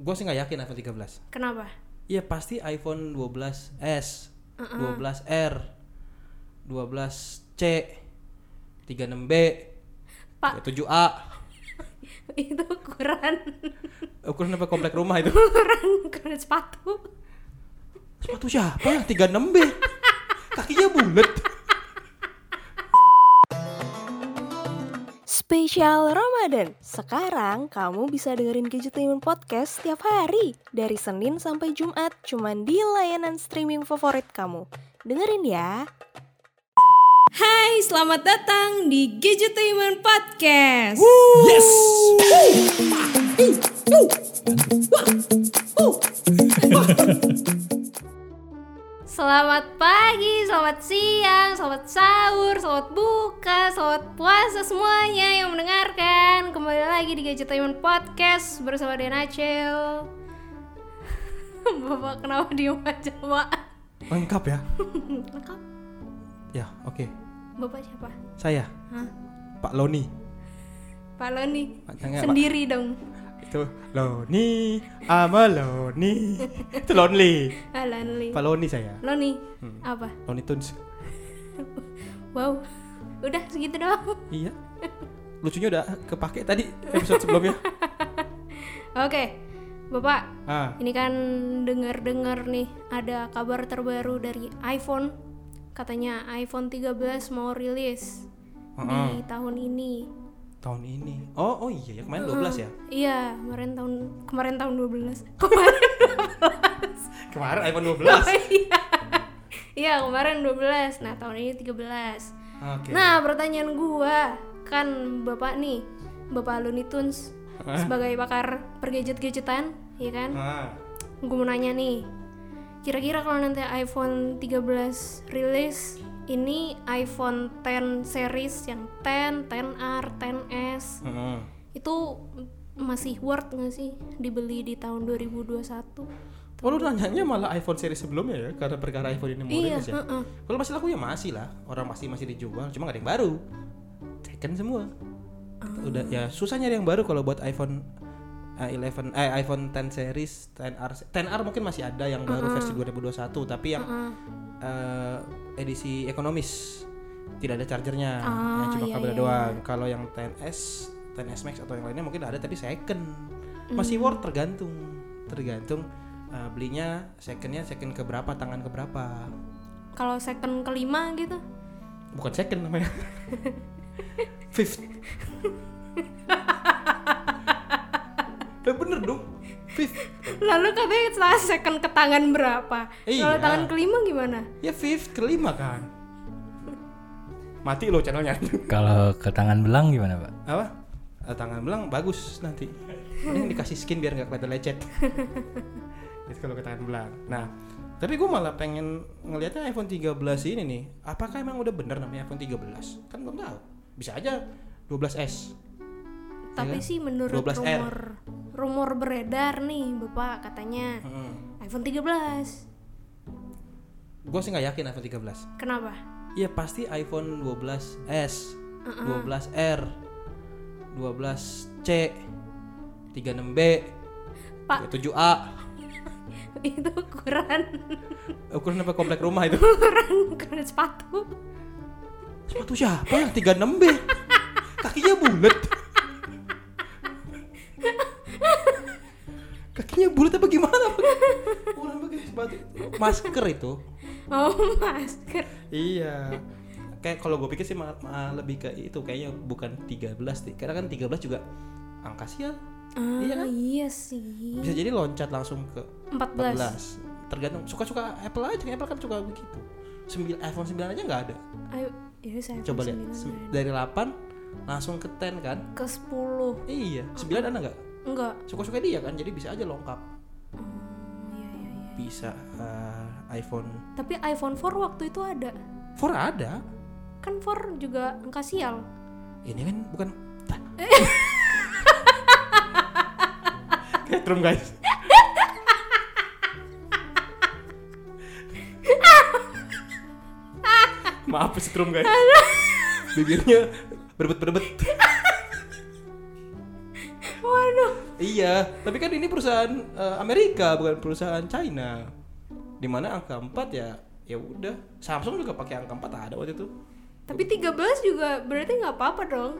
Gue sih nggak yakin iPhone 13. Kenapa? Iya pasti iPhone 12s, 12R, 12C, 36B, Pak. 7A. itu ukuran Ukuran apa komplek rumah itu? ukuran ukuran sepatu. Sepatu siapa yang 36B? Kakinya bulat. Spesial Ramadan. Sekarang kamu bisa dengerin Gadgetainment Podcast setiap hari dari Senin sampai Jumat cuman di layanan streaming favorit kamu. Dengerin ya. Hai, selamat datang di Gadgetainment Podcast. Yes. Selamat pagi, selamat siang, selamat sahur, selamat buka, selamat puasa semuanya yang mendengarkan. Kembali lagi di Gadgetainment Podcast bersama Dan Acel. Bapak kenapa diem aja, Pak? Lengkap ya? Lengkap. Ya, oke. Bapak siapa? Saya Hah? Pak Loni. Pak Loni. Pak. Sendiri dong. Itu Loni, ama Loni. Itu Lonely. Ah, Loni. Pak Loni saya. Loni. Hmm. Apa? Loni Tunes. Wow. Udah segitu doang. Iya. Lucunya udah kepake tadi episode sebelumnya. Oke. Bapak, Ah, Ini kan dengar-dengar nih ada kabar terbaru dari iPhone. Katanya iPhone 13 mau rilis Heeh. di tahun ini. tahun ini. Oh, oh iya ya kemarin 12 ya. Iya, kemarin tahun kemarin tahun 12. Kemarin Kemarin iPhone 12. iya. Iya, kemarin 12. Nah, tahun ini 13. Oke. Nah, pertanyaan gua kan Bapak nih, Bapak Looney Tunes sebagai pakar pergadget-gadgetan, ya kan? Ah. gue mau nanya nih kira-kira kalau nanti iPhone 13 rilis ini iPhone 10 series yang 10, 10R, 10S Heeh. itu masih worth nggak sih dibeli di tahun 2021? Oh lu nanyanya malah iPhone seri sebelumnya ya karena perkara iPhone ini mau Iya, ya. heeh. Kalau masih laku ya masih lah. Orang masih masih dijual, cuma gak ada yang baru. Second semua. Udah ya susah nyari yang baru kalau buat iPhone eh, 11 eh iPhone 10 series 10R 10R mungkin masih ada yang baru versi 2021 tapi yang eh, edisi ekonomis tidak ada chargernya yang cuma iya, kabel iya, doang kalau yang 10S 10S Max atau yang lainnya mungkin ada tapi second masih worth tergantung tergantung eh, belinya secondnya second ke berapa tangan ke berapa Kalau second kelima gitu? bukan second namanya fifth Lah bener dong fifth Lalu katanya setelah second ke tangan berapa? Kalau Iya. tangan kelima gimana? ya fifth kelima kan mati lo channelnya Kalau ke tangan belang gimana pak? apa Eh, tangan belang bagus nanti ini dikasih skin biar nggak kelihatan lecet itu kalau ke tangan belang nah tapi gue malah pengen ngelihatnya iPhone 13 ini nih apakah emang udah bener namanya iPhone 13 kan belum tahu bisa aja 12s Tapi kan? sih menurut 12R. rumor rumor beredar nih Bapak katanya hmm. iPhone 13. gue sih nggak yakin iPhone 13 Kenapa? Iya pasti iPhone 12s, 12R, 12C, 36B, Pak. 7A. itu ukuran Ukuran apa komplek rumah itu? ukuran ukuran sepatu Sepatu siapa yang 36B? Kakinya bulat. Kakinya bulat apa gimana? Orang pakai sepatu masker itu. oh masker Iya. Kayak kalau gue pikir sih ma- ma- lebih ke itu kayaknya bukan 13 sih. Karena kan 13 juga angka sial. ah, Iya iya, kan? sih Bisa jadi loncat langsung ke 14 14. Tergantung suka-suka Apple aja, Apple kan suka begitu. 9 iPhone 9 aja nggak ada. ayo ya saya Coba lihat. Dari 8 langsung ke 10 kan? ke 10 Iya, 9 ada nggak? enggak Suka-suka dia kan, jadi bisa aja lengkap. oh, iya iya iya Bisa eh, iPhone tapi iPhone 4 waktu itu ada 4 ada. kan 4 juga angka sial Ini kan bukan Headroom guys. Maaf setrum guys. Bibirnya berebet-berebet. waduh iya, tapi kan ini perusahaan eh, Amerika bukan perusahaan China. Di mana angka 4 ya ya udah. Samsung juga pakai angka 4 ada waktu itu. Tapi 13 juga berarti nggak apa-apa dong.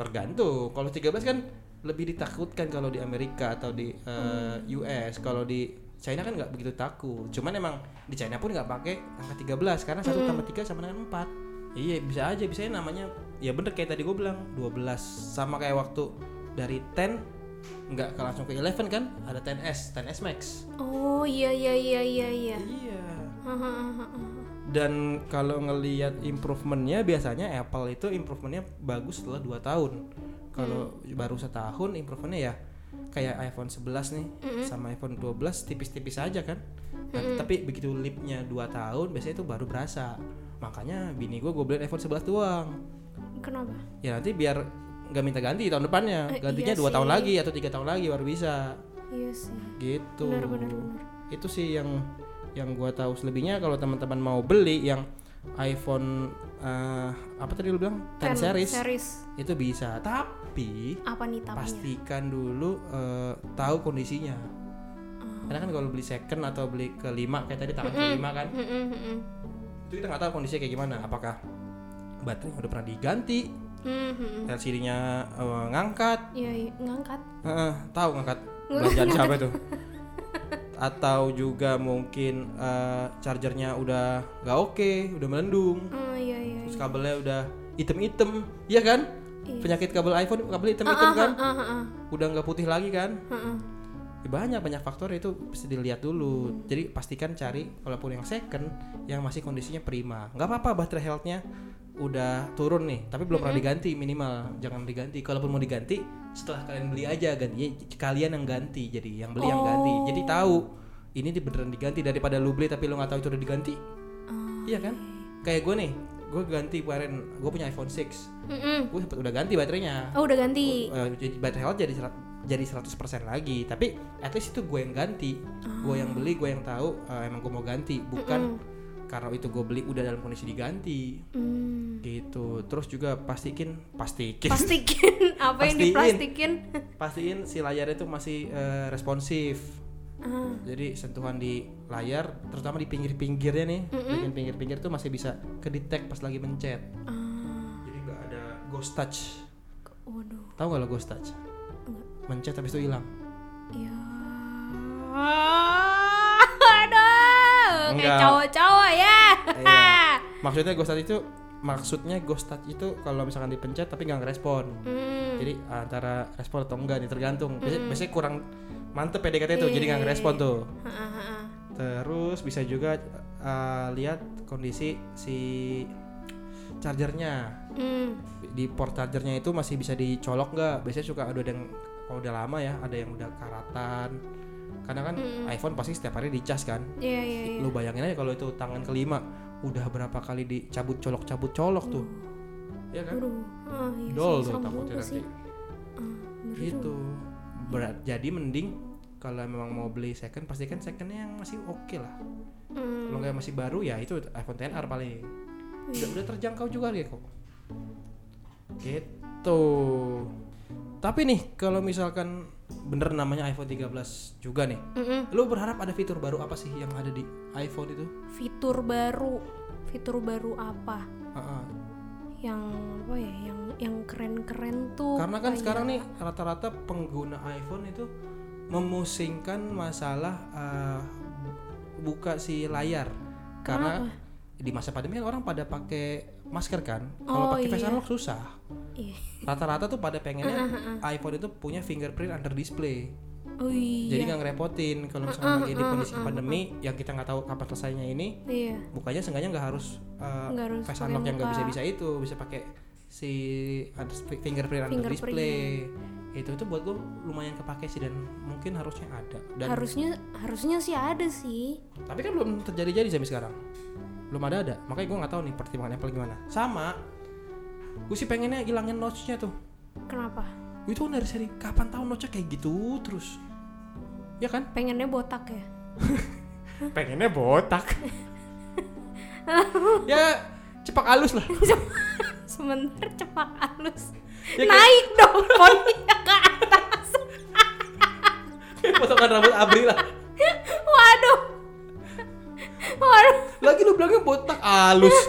Tergantung. Kalau 13 kan lebih ditakutkan kalau di Amerika atau di eh, US. Kalau di China kan nggak begitu takut. Cuman emang di China pun nggak pakai angka 13 karena satu tambah 3 sama dengan 4. Iya, bisa aja bisa namanya ya bener kayak tadi gue bilang 12 sama kayak waktu dari 10 nggak ke langsung ke 11 kan ada 10s 10s max. Oh iya iya iya iya iya. iya. Dan kalau ngelihat improvementnya biasanya Apple itu improvementnya bagus setelah 2 tahun. Kalau baru setahun improvementnya ya kayak iPhone 11 nih sama iPhone 12 tipis-tipis aja kan. Nah, tapi begitu lipnya 2 tahun biasanya itu baru berasa. Makanya bini gue gue beliin iPhone 11 doang. Kenapa? ya nanti biar nggak minta ganti tahun depannya. Eh, gantinya iya dua tahun sih. lagi atau tiga tahun lagi baru bisa. Iya sih. gitu. Benar benar benar. itu sih yang yang gua tahu selebihnya. Kalau teman-teman mau beli yang iPhone eh, apa tadi lu bilang? 10 Ten series, Series. itu bisa. Tapi Apa nih tapinya? pastikan dulu eh, tahu kondisinya Oh. karena kan kalau beli second atau beli kelima kayak tadi tangan kelima kan Mm-mm, mm-mm. itu kita nggak tahu kondisinya kayak gimana apakah baterai udah pernah diganti Mhm. LCD-nya eh, ngangkat Iya iya ngangkat. Heeh, tahu ngangkat belanjaan siapa itu atau juga mungkin eh, chargernya udah nggak oke udah melendung Oh iya iya. terus kabelnya udah item-item iya kan Iya. penyakit kabel iPhone kabel kan? Ah, ah, ah. udah nggak putih lagi kan? Heeh. Ya, banyak banyak faktor itu bisa dilihat dulu. Jadi pastikan cari walaupun yang second yang masih kondisinya prima. Nggak apa-apa baterai healthnya udah turun nih tapi belum pernah diganti minimal. Jangan diganti. Kalaupun mau diganti setelah kalian beli aja ganti kalian yang ganti. Jadi yang beli yang ganti. Jadi tahu ini beneran diganti daripada lu beli tapi lu nggak tahu itu udah diganti. Iya kan? kayak gue nih gue ganti kemarin gue punya iPhone 6 Mm-mm. gue sempet udah ganti baterainya. Oh udah ganti. Eh, jadi baterai health jadi jadi 100% lagi. Tapi at least itu gue yang ganti. Gue yang beli gue yang tahu eh, emang gue mau ganti. Bukan karena itu gue beli udah dalam kondisi diganti. Hmm. gitu. Terus juga pastikin pastikin. Plastikin apa yang Pastiin. diplastikin? pastiin si layar itu masih eh, responsif Ah. jadi sentuhan di layar terutama di pinggir-pinggirnya nih bagian pinggir-pinggir tuh masih bisa kedetek pas lagi mencet Ah. jadi nggak ada ghost touch Waduh. tahu nggak lo ghost touch mencet habis itu hilang Ya. Aduh, kayak Enggak. cowok-cowok ya. Iya. maksudnya ghost touch itu maksudnya ghost touch itu kalau misalkan dipencet tapi nggak ngerespon Hmm. jadi antara respon atau enggak nih tergantung biasanya, biasanya kurang mantep PDKT tuh jadi nggak ngerespon tuh. Ah, ah, ah. terus bisa juga uh, lihat kondisi si chargernya. Hmm. di port chargernya itu masih bisa dicolok nggak? Biasanya suka ada yang kalau udah lama ya ada yang udah karatan. Karena kan iPhone pasti setiap hari dicas kan? Iya, iya, iya. lu bayangin aja kalau itu tangan kelima udah berapa kali dicabut colok cabut colok tuh. Ya kan? Aduh. Ah, iya dol sih, tuh takutnya nanti. ngeri gitu berat jadi mending kalau memang mau beli second pastikan secondnya yang masih oke lah Hmm. kalau nggak masih baru ya itu iPhone XR paling udah, udah terjangkau juga dia kok gitu tapi nih kalau misalkan bener namanya iPhone 13 juga nih Mm-mm. lu berharap ada fitur baru apa sih yang ada di iPhone itu Fitur baru. Fitur baru apa? Ha-ha. Yang karena kan kayak- sekarang nih rata-rata pengguna iPhone itu memusingkan masalah eh, buka si layar karena di masa pandemi kan orang pada pakai masker kan kalau Oh, pakai face iya. unlock susah Iya. rata-rata tuh pada pengennya iPhone itu punya fingerprint under display Oh iya. jadi nggak ngerepotin kalau misalnya lagi di kondisi pandemi yang kita nggak tahu kapan selesainya ini Iya. bukanya seenggaknya nggak harus uh, harus face unlock yang nggak muka. bisa bisa itu bisa pakai si under fingerprint under Fingerprint. display. Itu itu buat gue lumayan kepake sih dan mungkin harusnya ada. Dan Harusnya harusnya sih ada sih. tapi kan belum terjadi jadi sampai sekarang. Belum ada ada. Makanya gue nggak tahu nih pertimbangan Apple gimana. Sama gue sih pengennya hilangin notch-nya tuh. Kenapa? itu dari seri kapan tahu notch-nya kayak gitu terus. Ya kan? Pengennya botak ya. pengennya botak. Ya cepak halus lah Sebentar cepak halus. Ya, kayak- Naik dong poninya ke atas. potongan rambut Abri lah Waduh. Waduh. lagi lu bilangnya botak halus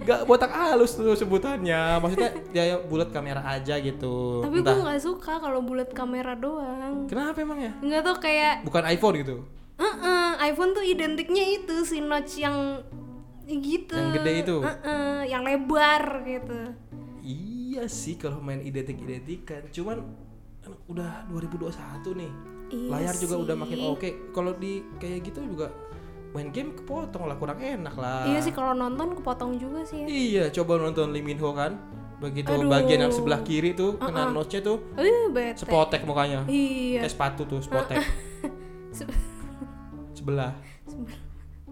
Gak botak halus tuh sebutannya Maksudnya ya, ya bulat kamera aja gitu Tapi gue nggak suka kalau bulat kamera doang. Kenapa emang ya? Nggak tuh kayak Bukan iPhone gitu Heeh, iPhone tuh identiknya itu si notch yang gitu. Yang gede itu? Heeh, yang lebar gitu. Iya sih kalau main identik-identikan Cuman kan udah 2021 nih Iya Layar juga udah sih. makin oke Kalau di kayak gitu juga Main game kepotong lah kurang enak lah Iya sih kalau nonton kepotong juga sih ya. Iya coba nonton Lee Min Ho kan Begitu Aduh. bagian yang sebelah kiri tuh Kena Uh-uh. notch-nya tuh Eh, bete. Sepotek mukanya Iya. Kayak sepatu tuh Spotek Se- Sebelah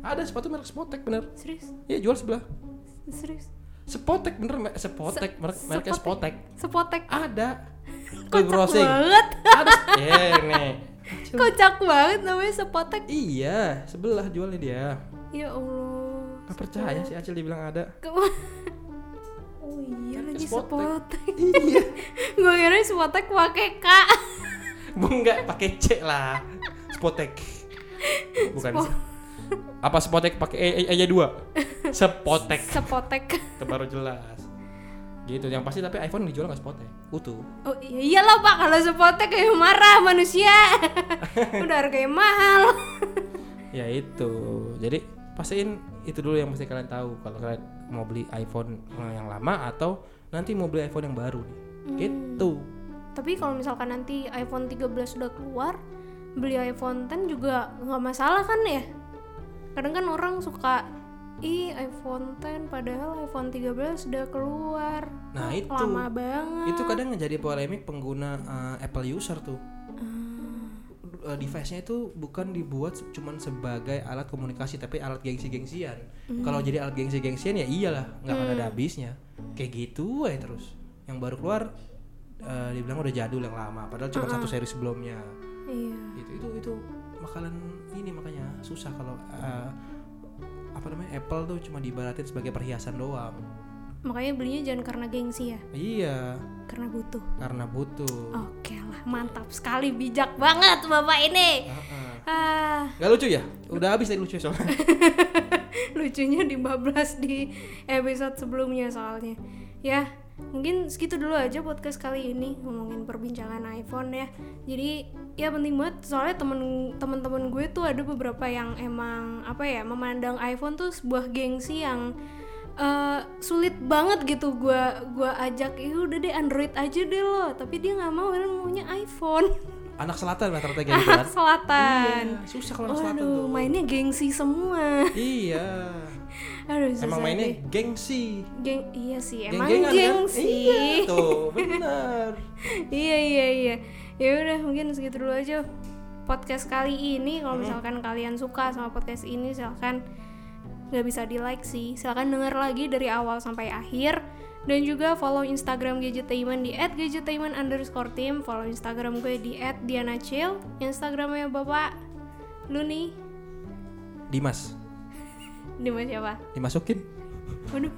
Ada sepatu merek Spotek bener Serius? Iya jual sebelah Serius? Spotek bener Spotek merek mereknya Spotek Sepotek. Ada Kocak browsing banget. Ada Eh nih Kocak banget namanya sepotek. Iya sebelah jualnya dia Ya Allah. Gak percaya sih Acil dibilang ada Oh iya lagi Spotek. Iya Gue kira sepotek pakai K. Bu enggak pakai C lah Spotek Bukan Spo- Apa Spotek pakai E, e aja dua? Spotek. Sepotek. Itu baru jelas. Gitu yang pasti tapi iPhone dijual nggak spotek? Utuh. Oh iya iyalah pak. Kalau sepotek kayak marah manusia. Udah harganya mahal. ya itu. Jadi pastiin itu dulu yang mesti kalian tahu kalau kalian mau beli iPhone yang lama atau nanti mau beli iPhone yang baru nih. Gitu. Tapi kalau misalkan nanti iPhone 13 sudah keluar, beli iPhone 10 juga nggak masalah kan ya? Kadang kan orang suka ih iPhone 10 padahal iPhone 13 sudah keluar. nah itu lama banget. itu kadang jadi polemik pengguna uh, Apple user tuh Uh, device-nya itu bukan dibuat cuman sebagai alat komunikasi tapi alat gengsi-gengsian. Kalau jadi alat gengsi-gengsian ya iyalah nggak akan ada habisnya. Kayak gitu aja terus. Yang baru keluar uh, dibilang udah jadul yang lama padahal cuma satu seri sebelumnya. Iya. Itu itu itu bakalan ini makanya susah kalau uh, apa namanya Apple tuh cuma diibaratin sebagai perhiasan doang. Makanya belinya jangan karena gengsi ya, Iya, karena butuh. karena butuh. Oke lah, mantap sekali, bijak banget bapak ini. Heeh. Ah, Gak lucu ya? Udah habis tadi lucu soalnya. lucunya dibablas di episode sebelumnya soalnya. Ya, mungkin segitu dulu aja podcast kali ini ngomongin perbincangan iPhone ya. Jadi ya penting banget soalnya temen temen-temen gue tuh ada beberapa yang emang apa ya memandang iPhone tuh sebuah gengsi yang eh, sulit banget gitu gua gua ajak ya udah deh Android aja deh lo tapi dia nggak mau dia maunya iPhone Anak selatan rata-rata kayak gitu kan. anak selatan Iya, susah kalau anak selatan tuh. mainnya gengsi semua. Iya. Aduh, susah Emang mainnya deh. gengsi. geng iya sih, emang Geng-gengan kan? gengsi. Iya tuh, benar. iya iya iya. Ya udah mungkin segitu dulu aja podcast kali ini. Kalau misalkan kalian suka sama podcast ini, silakan nggak bisa di like sih. Silakan denger lagi dari awal sampai akhir. Dan juga follow Instagram Gadgetainment di @gadgetainment underscore team. Follow Instagram gue di @dianacil. Instagramnya bapak lu nih, Dimas, di mana siapa? dimasukin. Waduh,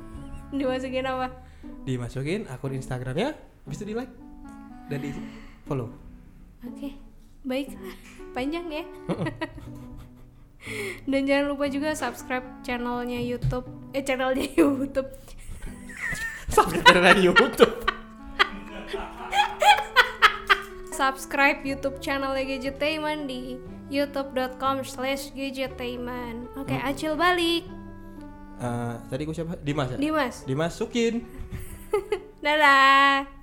dimasukin apa? Dimasukin akun Instagramnya, habis itu di like dan di follow. Oke, baik. Panjang ya. Dan jangan lupa juga subscribe channelnya YouTube. Eh, channelnya YouTube. Subscribe dari YouTube. Subscribe YouTube channelnya Gadgetainment di youtube.com slash gadgetainment. Oke, Acil balik. Eh, tadi gue siapa? Dimas ya? Dimas. Dimasukin. Dadah.